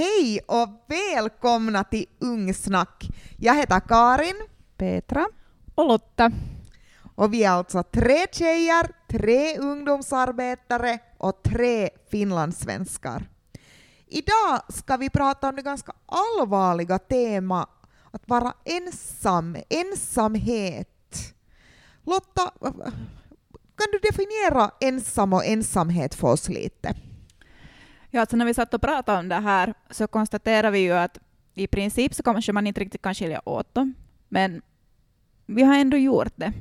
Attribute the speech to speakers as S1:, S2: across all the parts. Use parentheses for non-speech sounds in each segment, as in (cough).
S1: Hej och välkomna till Ungsnack. Jag heter Karin.
S2: Petra. Och Lotta.
S1: Och vi är alltså tre tjejer, tre ungdomsarbetare och tre finlandssvenskar. Idag ska vi prata om det ganska allvarliga tema att vara ensam, ensamhet. Lotta, kan du definiera ensam och ensamhet för oss lite?
S2: Ja, alltså när vi satt och pratade om det här så konstaterade vi ju att i princip så kanske man inte riktigt kan skilja åt dem. Men vi har ändå gjort det.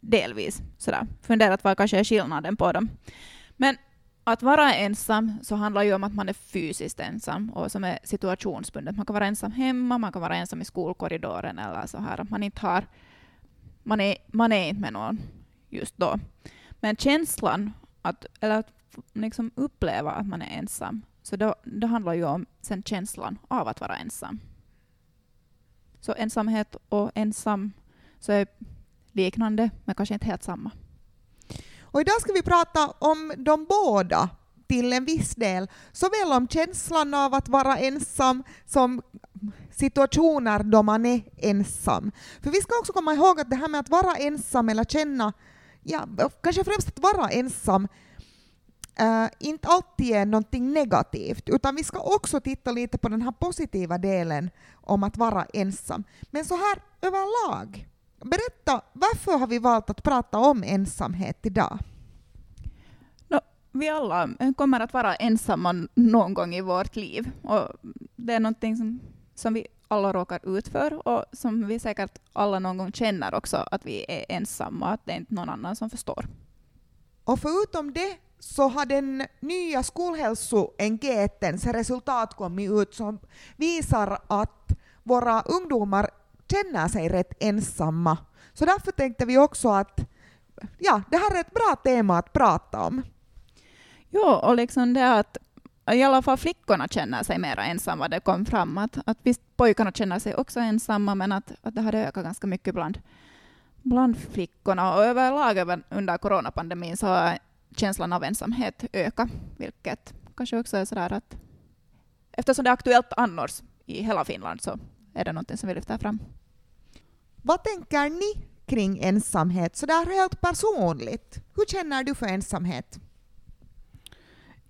S2: Delvis. Sådär. Funderat vad kanske är skillnaden på dem. Men att vara ensam så handlar ju om att man är fysiskt ensam och som är situationsbundet. Man kan vara ensam hemma, man kan vara ensam i skolkorridoren eller så här. Man inte har... Man är, man är inte med någon just då. Men känslan att, eller att liksom uppleva att man är ensam, så då, det handlar ju om sen känslan av att vara ensam. Så ensamhet och ensam så är liknande, men kanske inte helt samma.
S1: Och idag ska vi prata om de båda till en viss del. Såväl om känslan av att vara ensam som situationer då man är ensam. För vi ska också komma ihåg att det här med att vara ensam eller känna, ja, kanske främst att vara ensam, uh, inte alltid är någonting negativt, utan vi ska också titta lite på den här positiva delen om att vara ensam. Men så här överlag, berätta, varför har vi valt att prata om ensamhet idag?
S2: No, vi alla kommer att vara ensamma någon gång i vårt liv, och det är någonting som, som vi alla råkar ut för och som vi säkert alla någon gång känner också att vi är ensamma, att det är inte någon annan som förstår.
S1: Och förutom det så har den nya skolhälsoenkätens resultat kommit ut som visar att våra ungdomar känner sig rätt ensamma. Så därför tänkte vi också att ja, det här är ett bra tema att prata om.
S2: Jo, och liksom det att i alla fall flickorna känner sig mer ensamma. Det kom fram att, att visst pojkarna känner sig också ensamma, men att, att det hade ökat ganska mycket bland, bland flickorna. Och överlag under coronapandemin så har känslan av ensamhet öka, vilket kanske också är sådär att eftersom det är aktuellt annars i hela Finland så är det någonting som vi lyfter fram.
S1: Vad tänker ni kring ensamhet, så där helt personligt? Hur känner du för ensamhet?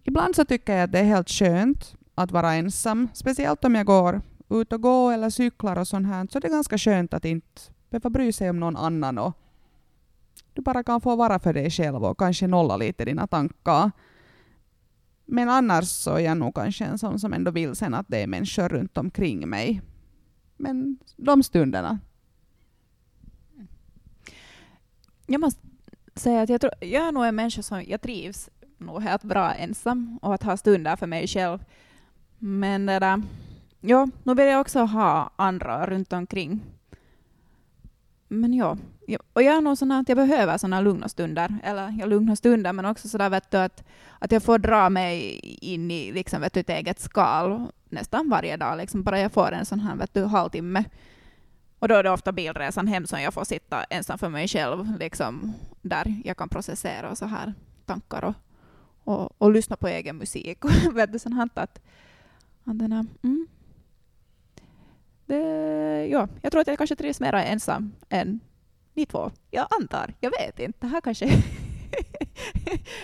S3: Ibland så tycker jag att det är helt skönt att vara ensam, speciellt om jag går ut och går eller cyklar och sånt här, så det är ganska skönt att inte behöva bry sig om någon annan och du bara kan få vara för dig själv och kanske nolla lite dina tankar. Men annars så är jag nog kanske en sån som ändå vill sen att det är människor runt omkring mig. Men de stunderna.
S2: Jag måste säga att jag, tror, jag är nog en människa som jag trivs nog helt bra ensam och att ha stunder för mig själv. Men det där, ja, nu vill jag också ha andra runt omkring men ja, och jag är nog sån att jag behöver såna lugna stunder, eller ja, lugna stunder, men också sådär vet du, att, att jag får dra mig in i liksom, vet du, ett eget skal nästan varje dag, liksom, bara jag får en sån här vet du, halvtimme. Och då är det ofta bilresan hem som jag får sitta ensam för mig själv, liksom, där jag kan processera och så här tankar och, och, och lyssna på egen musik. (laughs) vet du, sånt här att, att den här, mm, det, ja, jag tror att jag kanske trivs mer ensam än ni två. Jag antar, jag vet inte. Det här kanske (laughs)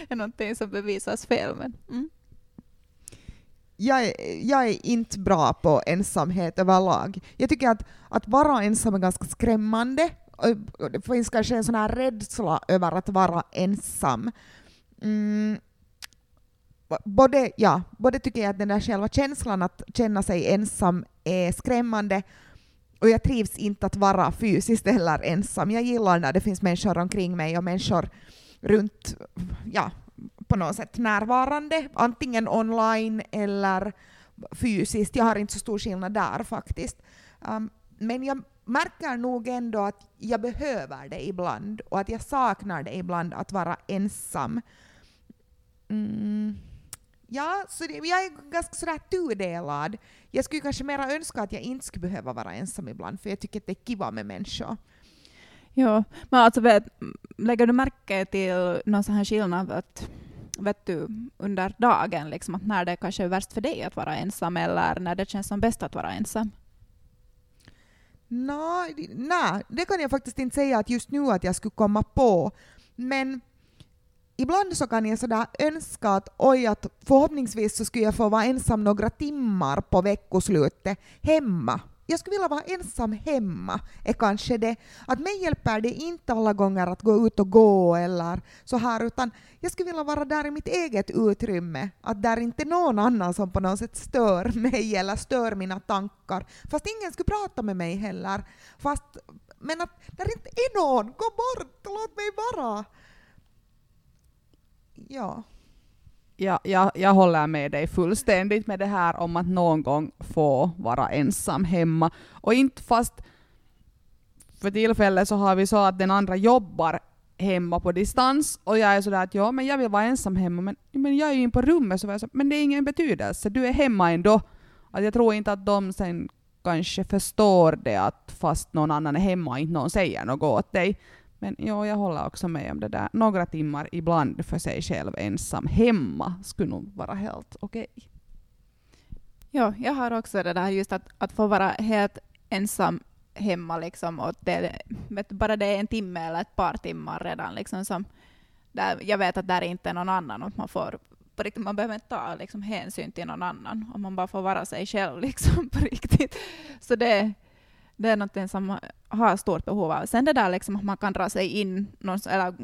S2: är någonting som bevisas fel. Men, mm.
S1: jag, är, jag är inte bra på ensamhet överlag. Jag tycker att, att vara ensam är ganska skrämmande. Det finns kanske en sån här rädsla över att vara ensam. Mm. Både, ja, både tycker jag att den där själva känslan att känna sig ensam är skrämmande och jag trivs inte att vara fysiskt eller ensam. Jag gillar när det finns människor omkring mig och människor runt, ja, på något sätt närvarande, antingen online eller fysiskt. Jag har inte så stor skillnad där faktiskt. Um, men jag märker nog ändå att jag behöver det ibland och att jag saknar det ibland att vara ensam. Mm. Ja, så det, jag är ganska sådär tudelad. Jag skulle kanske mera önska att jag inte skulle behöva vara ensam ibland, för jag tycker att det är kiva med människor.
S2: Ja, men alltså vet, lägger du märke till någon sån här skillnad att, vet du, under dagen, liksom, att när det kanske är värst för dig att vara ensam eller när det känns som bäst att vara ensam?
S1: Nej, nej, det kan jag faktiskt inte säga att just nu att jag skulle komma på. Men ibland så kan jag sådär önska att oj, att förhoppningsvis så skulle jag få vara ensam några timmar på veckoslutet hemma. Jag skulle vilja vara ensam hemma, är kanske det. Att mig hjälper det inte alla gånger att gå ut och gå eller så här, utan jag skulle vilja vara där i mitt eget utrymme. Att där inte någon annan som på något sätt stör (laughs) mig eller stör mina tankar. Fast ingen skulle prata med mig heller. Fast, men att där inte är någon, gå bort, låt mig vara. Ja.
S3: Ja, jag, jag håller med dig fullständigt med det här om att någon gång få vara ensam hemma. Och inte fast för tillfället så har vi så att den andra jobbar hemma på distans och jag är sådär att ja, men jag vill vara ensam hemma men, men jag är ju in på rummet så, så men det är ingen betydelse, du är hemma ändå. Att jag tror inte att de sen kanske förstår det att fast någon annan är hemma och inte någon säger något åt dig. Men jo, jag håller också med om det där. Några timmar ibland för sig själv ensam hemma skulle nog vara helt okej. Okay.
S2: Ja, jag har också det där just att, att få vara helt ensam hemma liksom och det, vet, bara det är en timme eller ett par timmar redan liksom som där jag vet att där är inte någon annan och man får på riktigt, man behöver inte ta liksom, hänsyn till någon annan om man bara får vara sig själv liksom (laughs) på riktigt. Så det, det är något som har stort behov av. Sen det där liksom att man kan dra sig in eller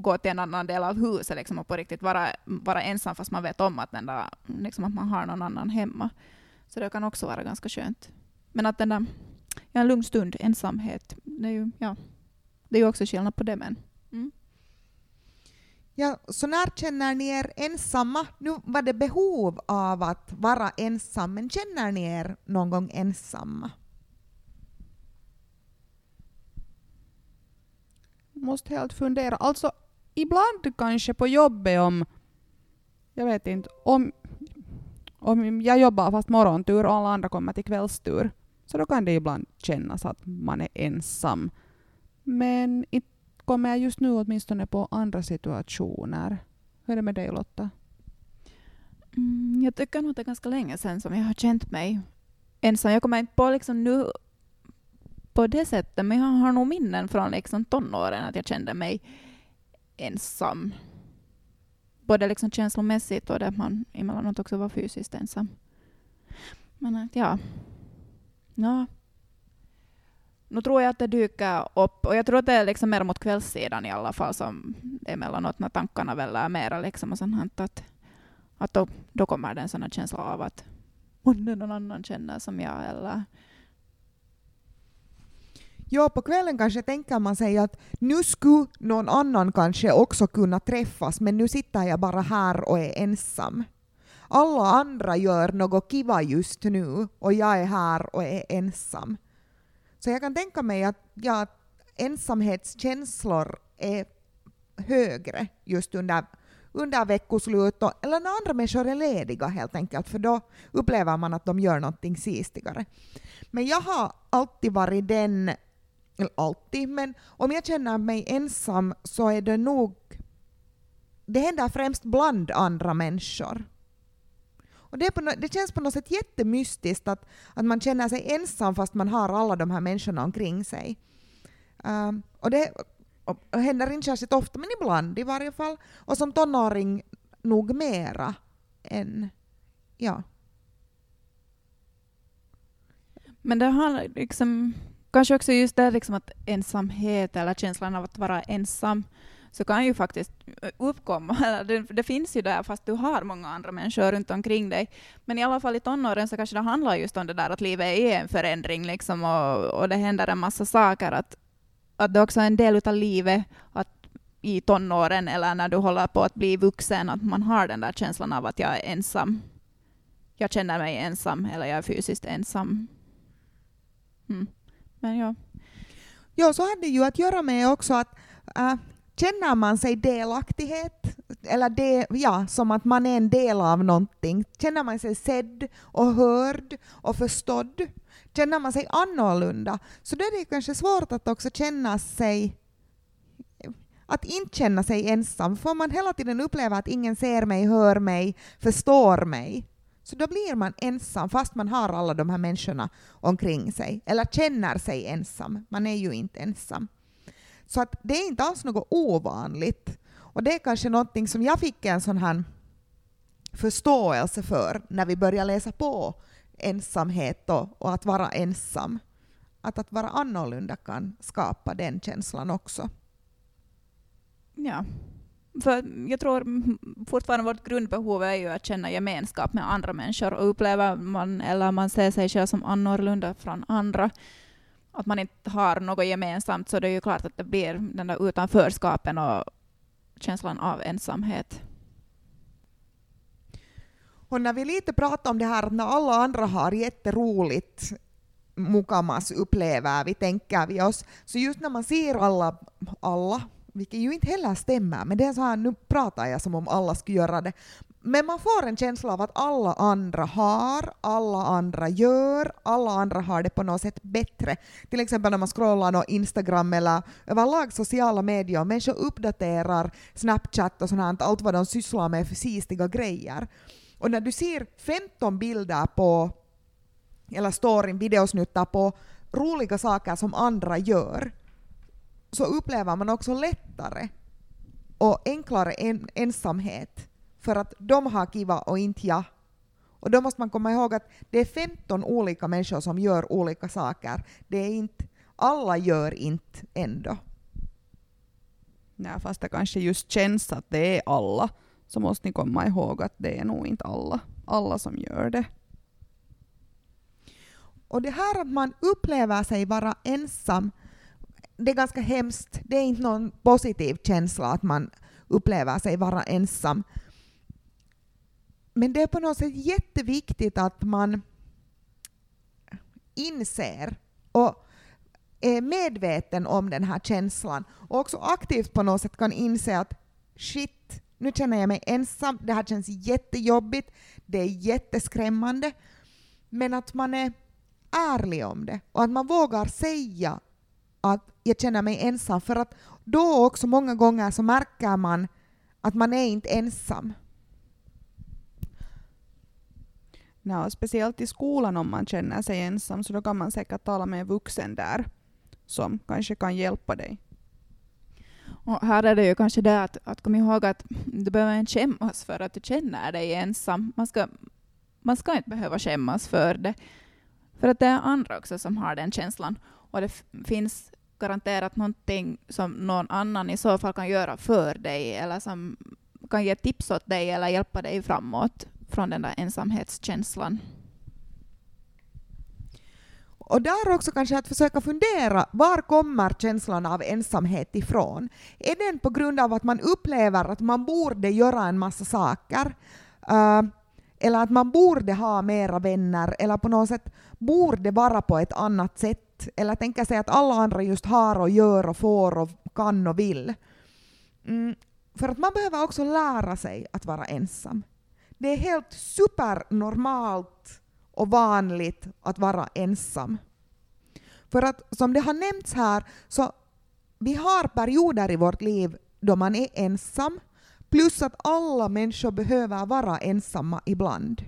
S2: gå till en annan del av huset liksom och på riktigt vara, vara ensam fast man vet om att, den där, liksom att man har någon annan hemma. Så det kan också vara ganska skönt. Men att den där, ja, en lugn stund, ensamhet, det är ju, ja, det är ju också skillnad på det. Men, mm.
S1: Ja, så när känner ni er ensamma? Nu var det behov av att vara ensam, men känner ni er någon gång ensamma?
S3: Måste helt fundera. Alltså, ibland kanske på jobbet om, jag vet inte, om, om jag jobbar fast morgontur och alla andra kommer till kvällstur, så då kan det ibland kännas att man är ensam. Men inte kommer jag just nu åtminstone på andra situationer. Hur är det med dig Lotta?
S2: Mm, jag tycker nog att det är ganska länge sedan som jag har känt mig ensam. Jag kommer inte på liksom nu på det sättet, men jag har nog minnen från liksom tonåren att jag kände mig ensam. Både liksom känslomässigt och att man emellanåt också var fysiskt ensam. Men att ja. ja. Nu tror jag att det dyker upp, och jag tror att det är liksom mer mot kvällssidan i alla fall som emellanåt när tankarna väller mera liksom och sånt att, att då, då kommer det en sån känsla av att månne någon annan känner som jag eller
S1: Ja, på kvällen kanske tänker man sig att nu skulle någon annan kanske också kunna träffas, men nu sitter jag bara här och är ensam. Alla andra gör något kiva just nu och jag är här och är ensam. Så jag kan tänka mig att ja, ensamhetskänslor är högre just under, under veckoslut och, eller när andra människor är lediga helt enkelt, för då upplever man att de gör någonting sistigare. Men jag har alltid varit den eller alltid, men om jag känner mig ensam så är det nog... Det händer främst bland andra människor. Och det, no, det, känns på något sätt jättemystiskt att, att man känner sig ensam fast man har alla de här människorna omkring sig. Um, och det och händer inte särskilt ofta, men ibland i varje fall. Och som tonåring nog mera än... Ja.
S2: Men det har liksom kanske också just det liksom att ensamhet eller känslan av att vara ensam så kan ju faktiskt uppkomma. (laughs) Det, det, finns ju där fast du har många andra människor runt omkring dig. Men i alla fall i tonåren så kanske det handlar just om det där att livet är en förändring liksom och, och det händer en massa saker. Att, att det också är en del av livet att i tonåren eller när du håller på att bli vuxen att man har den där känslan av att jag är ensam. Jag känner mig ensam eller jag är fysiskt ensam. Mm. Men ja.
S1: Ja, så hade ju att göra med också att äh, känner man sig delaktighet, eller det, ja, som att man är en del av någonting, känner man sig sedd och hörd och förstådd, känner man sig annorlunda, så då är det kanske svårt att också känna sig att inte känna sig ensam. för man hela tiden upplever att ingen ser mig, hör mig, förstår mig, så då blir man ensam fast man har alla de här människorna omkring sig. Eller känner sig ensam. Man är ju inte ensam. Så att det är inte alls något ovanligt. Och det är kanske någonting som jag fick en sån här förståelse för när vi började läsa på ensamhet och, och att vara ensam. Att att vara annorlunda kan skapa den känslan också.
S2: Ja. För jag tror fortfarande vårt grundbehov är ju att känna gemenskap med andra människor och upplever man, eller man ser sig själv som annorlunda från andra, att man inte har något gemensamt, så det är ju klart att det blir den där utanförskapen och känslan av ensamhet.
S1: Och när vi lite pratar om det här att när alla andra har jätteroligt mukamas upplever vi, tänker vi oss, så just när man ser alla, alla vilket ju inte heller stämmer, men det är så här, nu pratar jag som om alla skulle göra det. Men man får en känsla av att alla andra har, alla andra gör, alla andra har det på något sätt bättre. Till exempel när man scrollar på Instagram eller överlag sociala medier och människor uppdaterar Snapchat och sånt allt vad de sysslar med för sistiga grejer. Och när du ser 15 bilder på, eller storyn, videosnuttar på roliga saker som andra gör, så upplever man också lättare och enklare en, ensamhet för att de har kiva och inte jag. Och då måste man komma ihåg att det är 15 olika människor som gör olika saker. Det är inte, alla gör inte ändå.
S3: Ja, fast det kanske just känns att det är alla, så måste ni komma ihåg att det är nog inte alla, alla som gör det.
S1: Och det här att man upplever sig vara ensam det är ganska hemskt. Det är inte någon positiv känsla att man upplever sig vara ensam. Men det är på något sätt jätteviktigt att man inser och är medveten om den här känslan och också aktivt på något sätt kan inse att shit, nu känner jag mig ensam, det här känns jättejobbigt, det är jätteskrämmande. Men att man är ärlig om det och att man vågar säga att jag känner mig ensam. För att då också många gånger så märker man att man är inte ensam.
S3: Ja, speciellt i skolan om man känner sig ensam så då kan man säkert tala med en vuxen där som kanske kan hjälpa dig.
S2: Och här är det ju kanske det att, att kom ihåg att du behöver inte skämmas för att du känner dig ensam. Man ska, man ska inte behöva skämmas för det. För att det är andra också som har den känslan. Och det finns garanterat någonting som någon annan i så fall kan göra för dig eller som kan ge tips åt dig eller hjälpa dig framåt från den där ensamhetskänslan.
S1: Och där också kanske att försöka fundera, var kommer känslan av ensamhet ifrån? Är den på grund av att man upplever att man borde göra en massa saker? Uh, eller att man borde ha mera vänner, eller på något sätt borde vara på ett annat sätt eller tänka sig att alla andra just har och gör och får och kan och vill. Mm, för att man behöver också lära sig att vara ensam. Det är helt supernormalt och vanligt att vara ensam. För att som det har nämnts här, så vi har perioder i vårt liv då man är ensam, plus att alla människor behöver vara ensamma ibland.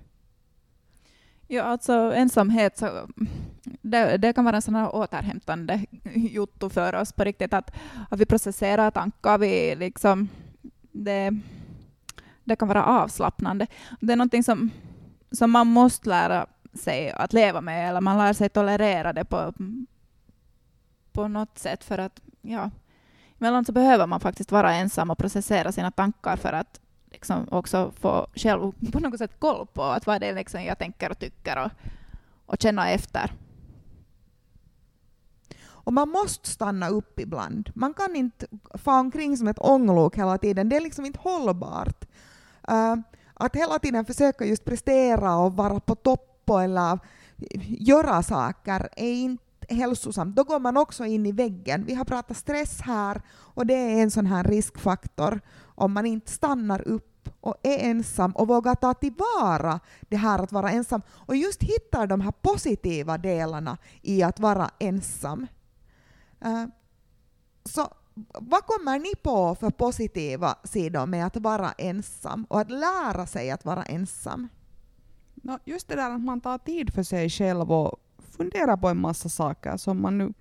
S2: Ja, alltså ensamhet, så det, det kan vara en sån här återhämtande jotto för oss på riktigt, att, att vi processerar tankar, vi liksom, det, det kan vara avslappnande. Det är någonting som, som man måste lära sig att leva med, eller man lär sig tolerera det på, på något sätt, för att ja, emellanåt så behöver man faktiskt vara ensam och processera sina tankar för att liksom också få själv på något sätt koll på att vad det är liksom jag tänker och tycker och, och känna efter.
S1: Och man måste stanna upp ibland. Man kan inte få omkring som ett ånglok hela tiden. Det är liksom inte hållbart. Uh, att hela tiden försöka just prestera och vara på topp eller göra saker är inte hälsosamt. Då går man också in i väggen. Vi har pratat stress här och det är en sån här riskfaktor om man inte stannar upp och är ensam och vågar ta tillvara det här att vara ensam och just hittar de här positiva delarna i att vara ensam. Uh, så vad kommer ni på för positiva sidor med att vara ensam och att lära sig att vara ensam?
S3: No, just det där att man tar tid för sig själv och funderar på en massa saker som man nu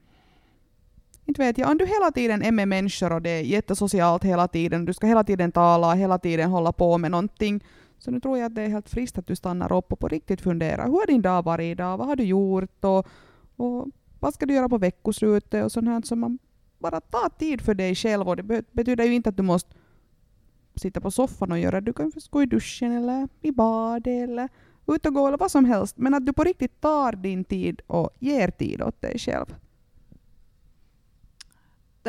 S3: inte vet jag, om du hela tiden är med människor och det är jättesocialt hela tiden, du ska hela tiden tala, hela tiden hålla på med någonting, så nu tror jag att det är helt friskt att du stannar upp och på riktigt funderar. Hur har din dag varit idag? Vad har du gjort? Och, och vad ska du göra på veckoslutet? Och sånt här som man bara tar tid för dig själv. Och det betyder ju inte att du måste sitta på soffan och göra. Du kan gå i duschen eller i badet eller ut och gå eller vad som helst. Men att du på riktigt tar din tid och ger tid åt dig själv.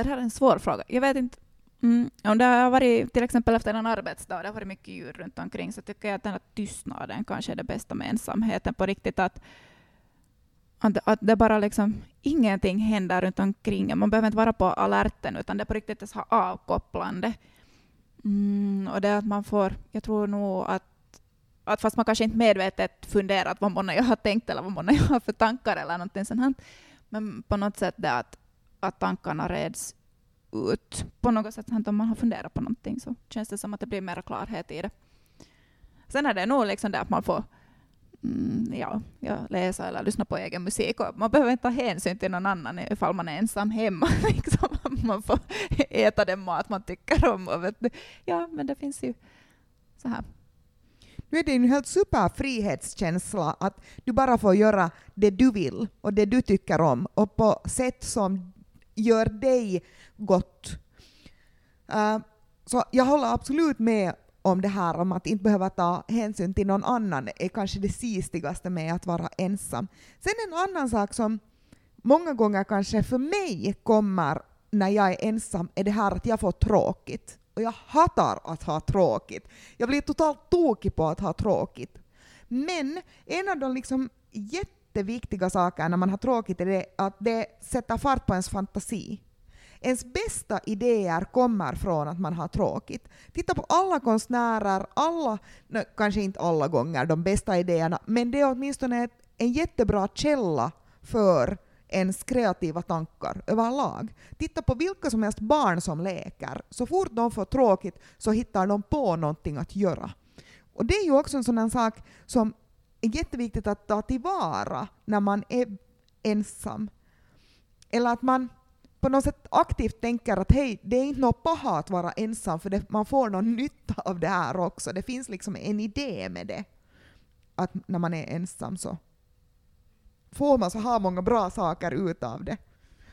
S2: Det här är en svår fråga. Jag vet inte Mm. Om det har varit till exempel efter en arbetsdag, det har varit mycket djur runt omkring, så tycker jag att den här tystnaden kanske är det bästa med ensamheten på riktigt. Att, att, att det bara liksom, ingenting händer runt omkring Man behöver inte vara på alerten, utan det är på riktigt så avkopplande. Mm, och det att man får, jag tror nog att, att fast man kanske inte medvetet funderat vad månne jag har tänkt eller vad månne jag har för tankar eller någonting sånt men på något sätt det att, att tankarna reds ut på något sätt. Om man har funderat på någonting så känns det som att det blir mer klarhet i det. Sen är det nog liksom det att man får mm, ja, ja, läsa eller lyssna på egen musik. Och man behöver inte ta hänsyn till någon annan ifall man är ensam hemma. (laughs) Liksom. Man får äta den mat man tycker om. Och vet. Ja, men det finns ju så här.
S1: Nu är det en helt super frihetskänsla att du bara får göra det du vill och det du tycker om och på sätt som gör dig gott. Uh, så jag håller absolut med om det här om att inte behöva ta hänsyn till någon annan är kanske det sistigaste med att vara ensam. Sen en annan sak som många gånger kanske för mig kommer när jag är ensam är det här att jag får tråkigt. Och jag hatar att ha tråkigt. Jag blir totalt tokig på att ha tråkigt. Men en av de liksom jätteviktiga sakerna när man har tråkigt är det att det sätter fart på ens fantasi. Ens bästa idéer kommer från att man har tråkigt. Titta på alla konstnärer, alla, no, kanske inte alla gånger de bästa idéerna, men det är åtminstone en jättebra källa för ens kreativa tankar överlag. Titta på vilka som helst barn som leker. Så fort de får tråkigt så hittar de på någonting att göra. Och det är ju också en sån sak som är jätteviktigt att ta tillvara när man är ensam. Eller att man på något sätt aktivt tänker att hej, det är inte något paha att vara ensam för det, man får någon nytta av det här också. Det finns liksom en idé med det. Att när man är ensam så får man så här många bra saker utav det.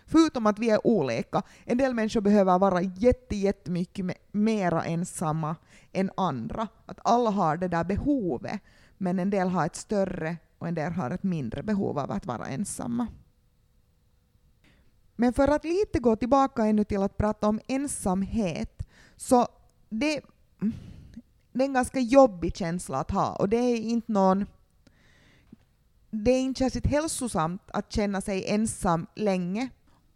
S1: Förutom att vi är olika. En del människor behöver vara jätte, jättemycket mera ensamma än andra. Att alla har det där behovet, men en del har ett större och en del har ett mindre behov av att vara ensamma. Men för att lite gå tillbaka ännu till att prata om ensamhet, så det, det är en ganska jobbig känsla att ha och det är inte någon det är inte särskilt hälsosamt att känna sig ensam länge.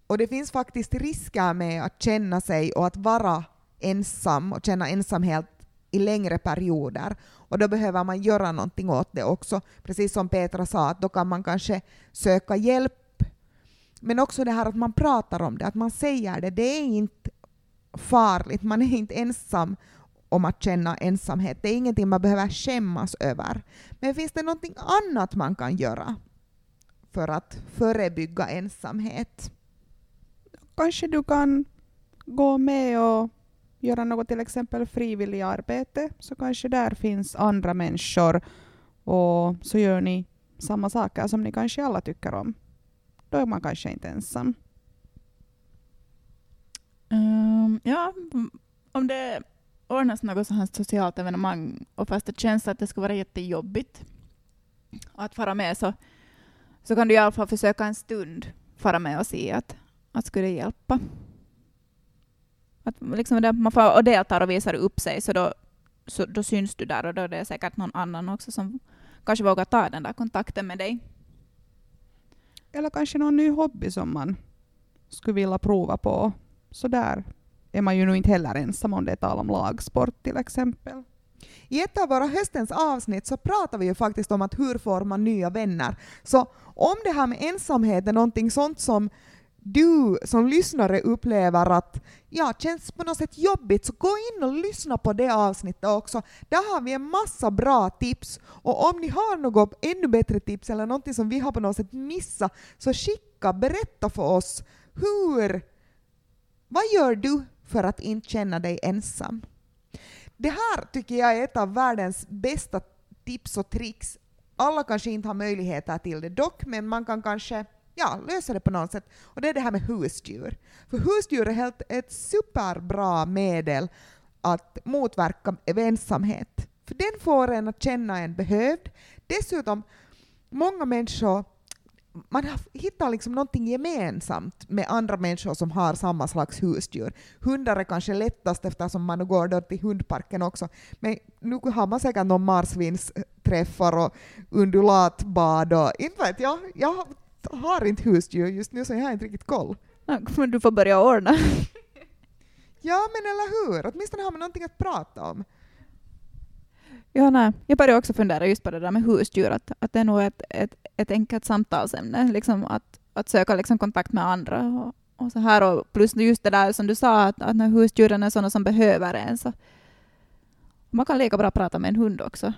S1: Och det finns faktiskt risker med att känna sig och att vara ensam och känna ensamhet i längre perioder. Och då behöver man göra någonting åt det också. Precis som Petra sa, att då kan man kanske söka hjälp men också det här att man pratar om det, att man säger det. Det är inte farligt, man är inte ensam om att känna ensamhet. Det är ingenting man behöver skämmas över. Men finns det någonting annat man kan göra för att förebygga ensamhet?
S3: Kanske du kan gå med och göra något till exempel frivilligt arbete, så kanske där finns andra människor och så gör ni samma saker som ni kanske alla tycker om då är man kanske inte ensam.
S2: Um, ja, om det ordnas något sådant socialt evenemang och fast det känns att det ska vara jättejobbigt att fara med så, så kan du i alla fall försöka en stund fara med och se att, att skulle det hjälpa. Att liksom det, man får och deltar och visar upp sig så då, så då syns du där och då är det säkert någon annan också som kanske vågar ta den där kontakten med dig.
S3: Eller kanske någon ny hobby som man skulle vilja prova på. Så där är man ju nog inte heller ensam om det är tal om lagsport till exempel.
S1: I ett av våra höstens avsnitt så pratar vi ju faktiskt om att hur får man nya vänner. Så om det här med ensamhet är någonting sånt som du som lyssnare upplever att ja, känns på något sätt jobbigt, så gå in och lyssna på det avsnittet också. Där har vi en massa bra tips. Och om ni har något ännu bättre tips eller någonting som vi har på något sätt missat, så skicka, berätta för oss. Hur, vad gör du för att inte känna dig ensam? Det här tycker jag är ett av världens bästa tips och tricks. Alla kanske inte har möjligheter till det dock, men man kan kanske ja, lösa det på något sätt. Och det är det här med husdjur. För husdjur är helt ett superbra medel att motverka ensamhet. För den får en att känna en behövd. Dessutom, många människor man hittar liksom någonting gemensamt med andra människor som har samma slags husdjur. Hundar är kanske lättast eftersom man går då till hundparken också. Men nu har man säkert någon marsvinsträffar och undulatbad och inte vet jag. Jag har inte husdjur just nu så jag har inte riktigt koll.
S2: Men du får börja ordna. (laughs)
S1: ja men eller hur, åtminstone har man någonting att prata om.
S2: Ja, nej. Jag började också fundera just på det där med husdjur, att, att det är nog ett, ett, ett enkelt samtalsämne, liksom att, att söka liksom kontakt med andra. Och, och så här, och plus just det där som du sa, att, att när husdjuren är sådana som behöver en, så man kan lika bra prata med en hund också.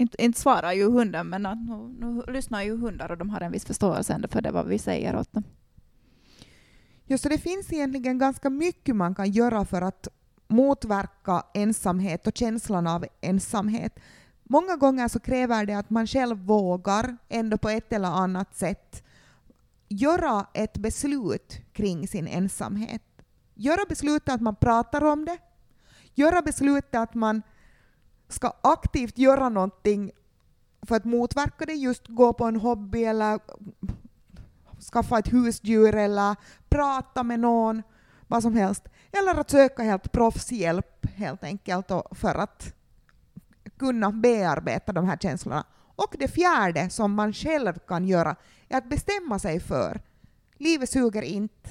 S2: Inte, inte svarar ju hunden, men nu, nu lyssnar ju hundar och de har en viss förståelse för det vad vi säger åt dem.
S1: Just det finns egentligen ganska mycket man kan göra för att motverka ensamhet och känslan av ensamhet. Många gånger så kräver det att man själv vågar, ändå på ett eller annat sätt, göra ett beslut kring sin ensamhet. Göra beslutet att man pratar om det. Göra beslutet att man ska aktivt göra någonting för att motverka det, just gå på en hobby eller skaffa ett husdjur eller prata med någon, vad som helst. Eller att söka helt proffshjälp helt enkelt för att kunna bearbeta de här känslorna. Och det fjärde som man själv kan göra är att bestämma sig för livet suger inte.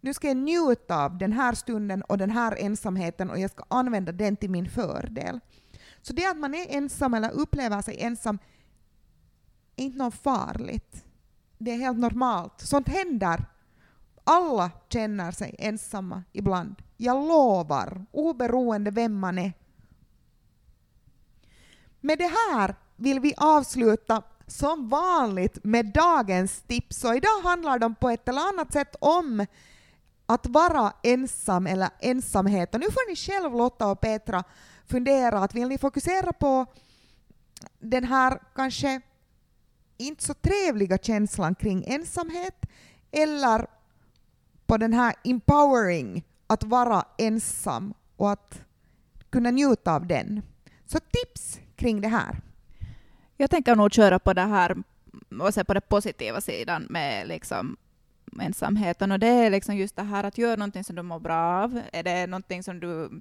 S1: Nu ska jag njuta av den här stunden och den här ensamheten och jag ska använda den till min fördel. Så det att man är ensam eller upplever sig ensam är inte något farligt. Det är helt normalt. Sånt händer. Alla känner sig ensamma ibland. Jag lovar, oberoende vem man är. Med det här vill vi avsluta som vanligt med dagens tips. Och idag handlar de på ett eller annat sätt om att vara ensam eller ensamhet. Och nu får ni själv, Lotta och Petra, fundera att vill ni fokusera på den här kanske inte så trevliga känslan kring ensamhet eller på den här empowering, att vara ensam och att kunna njuta av den. Så tips kring det här?
S2: Jag tänker nog köra på det här och se på den positiva sidan med liksom ensamheten. Och det är liksom just det här att göra någonting som du mår bra av. Är det någonting som du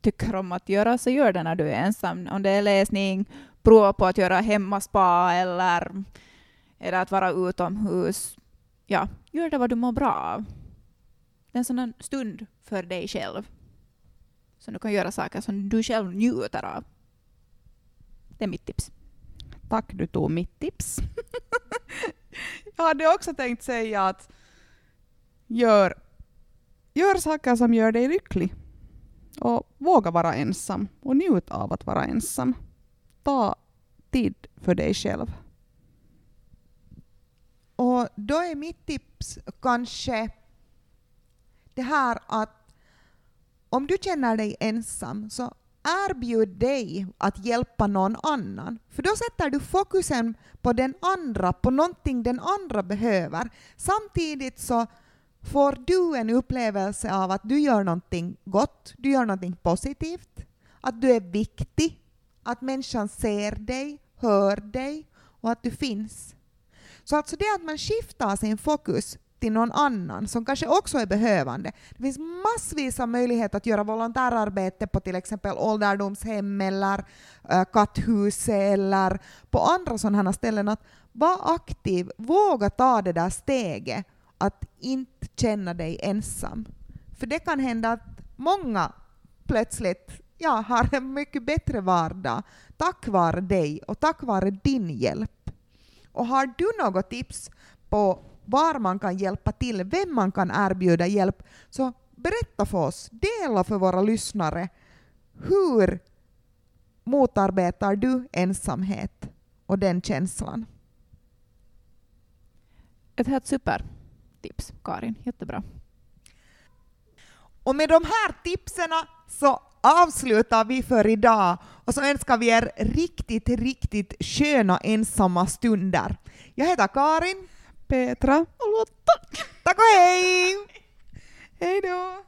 S2: tycker om att göra, så gör det när du är ensam. Om det är läsning, prova på att göra hemmaspa eller, eller att vara utomhus. Ja, gör det vad du mår bra av. Det är en sån stund för dig själv. Så du kan göra saker som du själv njuter av. Det är mitt tips.
S3: Tack, du tog mitt tips. (laughs) jag hade också tänkt säga att gör, gör saker som gör dig lycklig. Och våga vara ensam och njut av att vara ensam. Ta tid för dig själv.
S1: Och då är mitt tips kanske det här att om du känner dig ensam så erbjud dig att hjälpa någon annan. För då sätter du fokusen på den andra, på någonting den andra behöver. Samtidigt så får du en upplevelse av att du gör någonting gott, du gör någonting positivt, att du är viktig, att människan ser dig, hör dig och att du finns. Så alltså det att man skiftar sin fokus till någon annan som kanske också är behövande. Det finns massvis av möjligheter att göra volontärarbete på till exempel ålderdomshem eller äh, katthus eller på andra sådana ställen. Att vara aktiv, våga ta det där steget att inte känna dig ensam. För det kan hända att många plötsligt ja, har en mycket bättre vardag tack vare dig och tack vare din hjälp. Och har du något tips på var man kan hjälpa till, vem man kan erbjuda hjälp, så berätta för oss, dela för våra lyssnare. Hur motarbetar du ensamhet och den känslan?
S2: Det är super supertips, Karin. Jättebra.
S1: Och med de här tipsen så avslutar vi för idag och så önskar vi er riktigt, riktigt sköna ensamma stunder. Jag heter Karin.
S3: Petra.
S1: Och Lotta. Tack och hej!
S3: Hej då!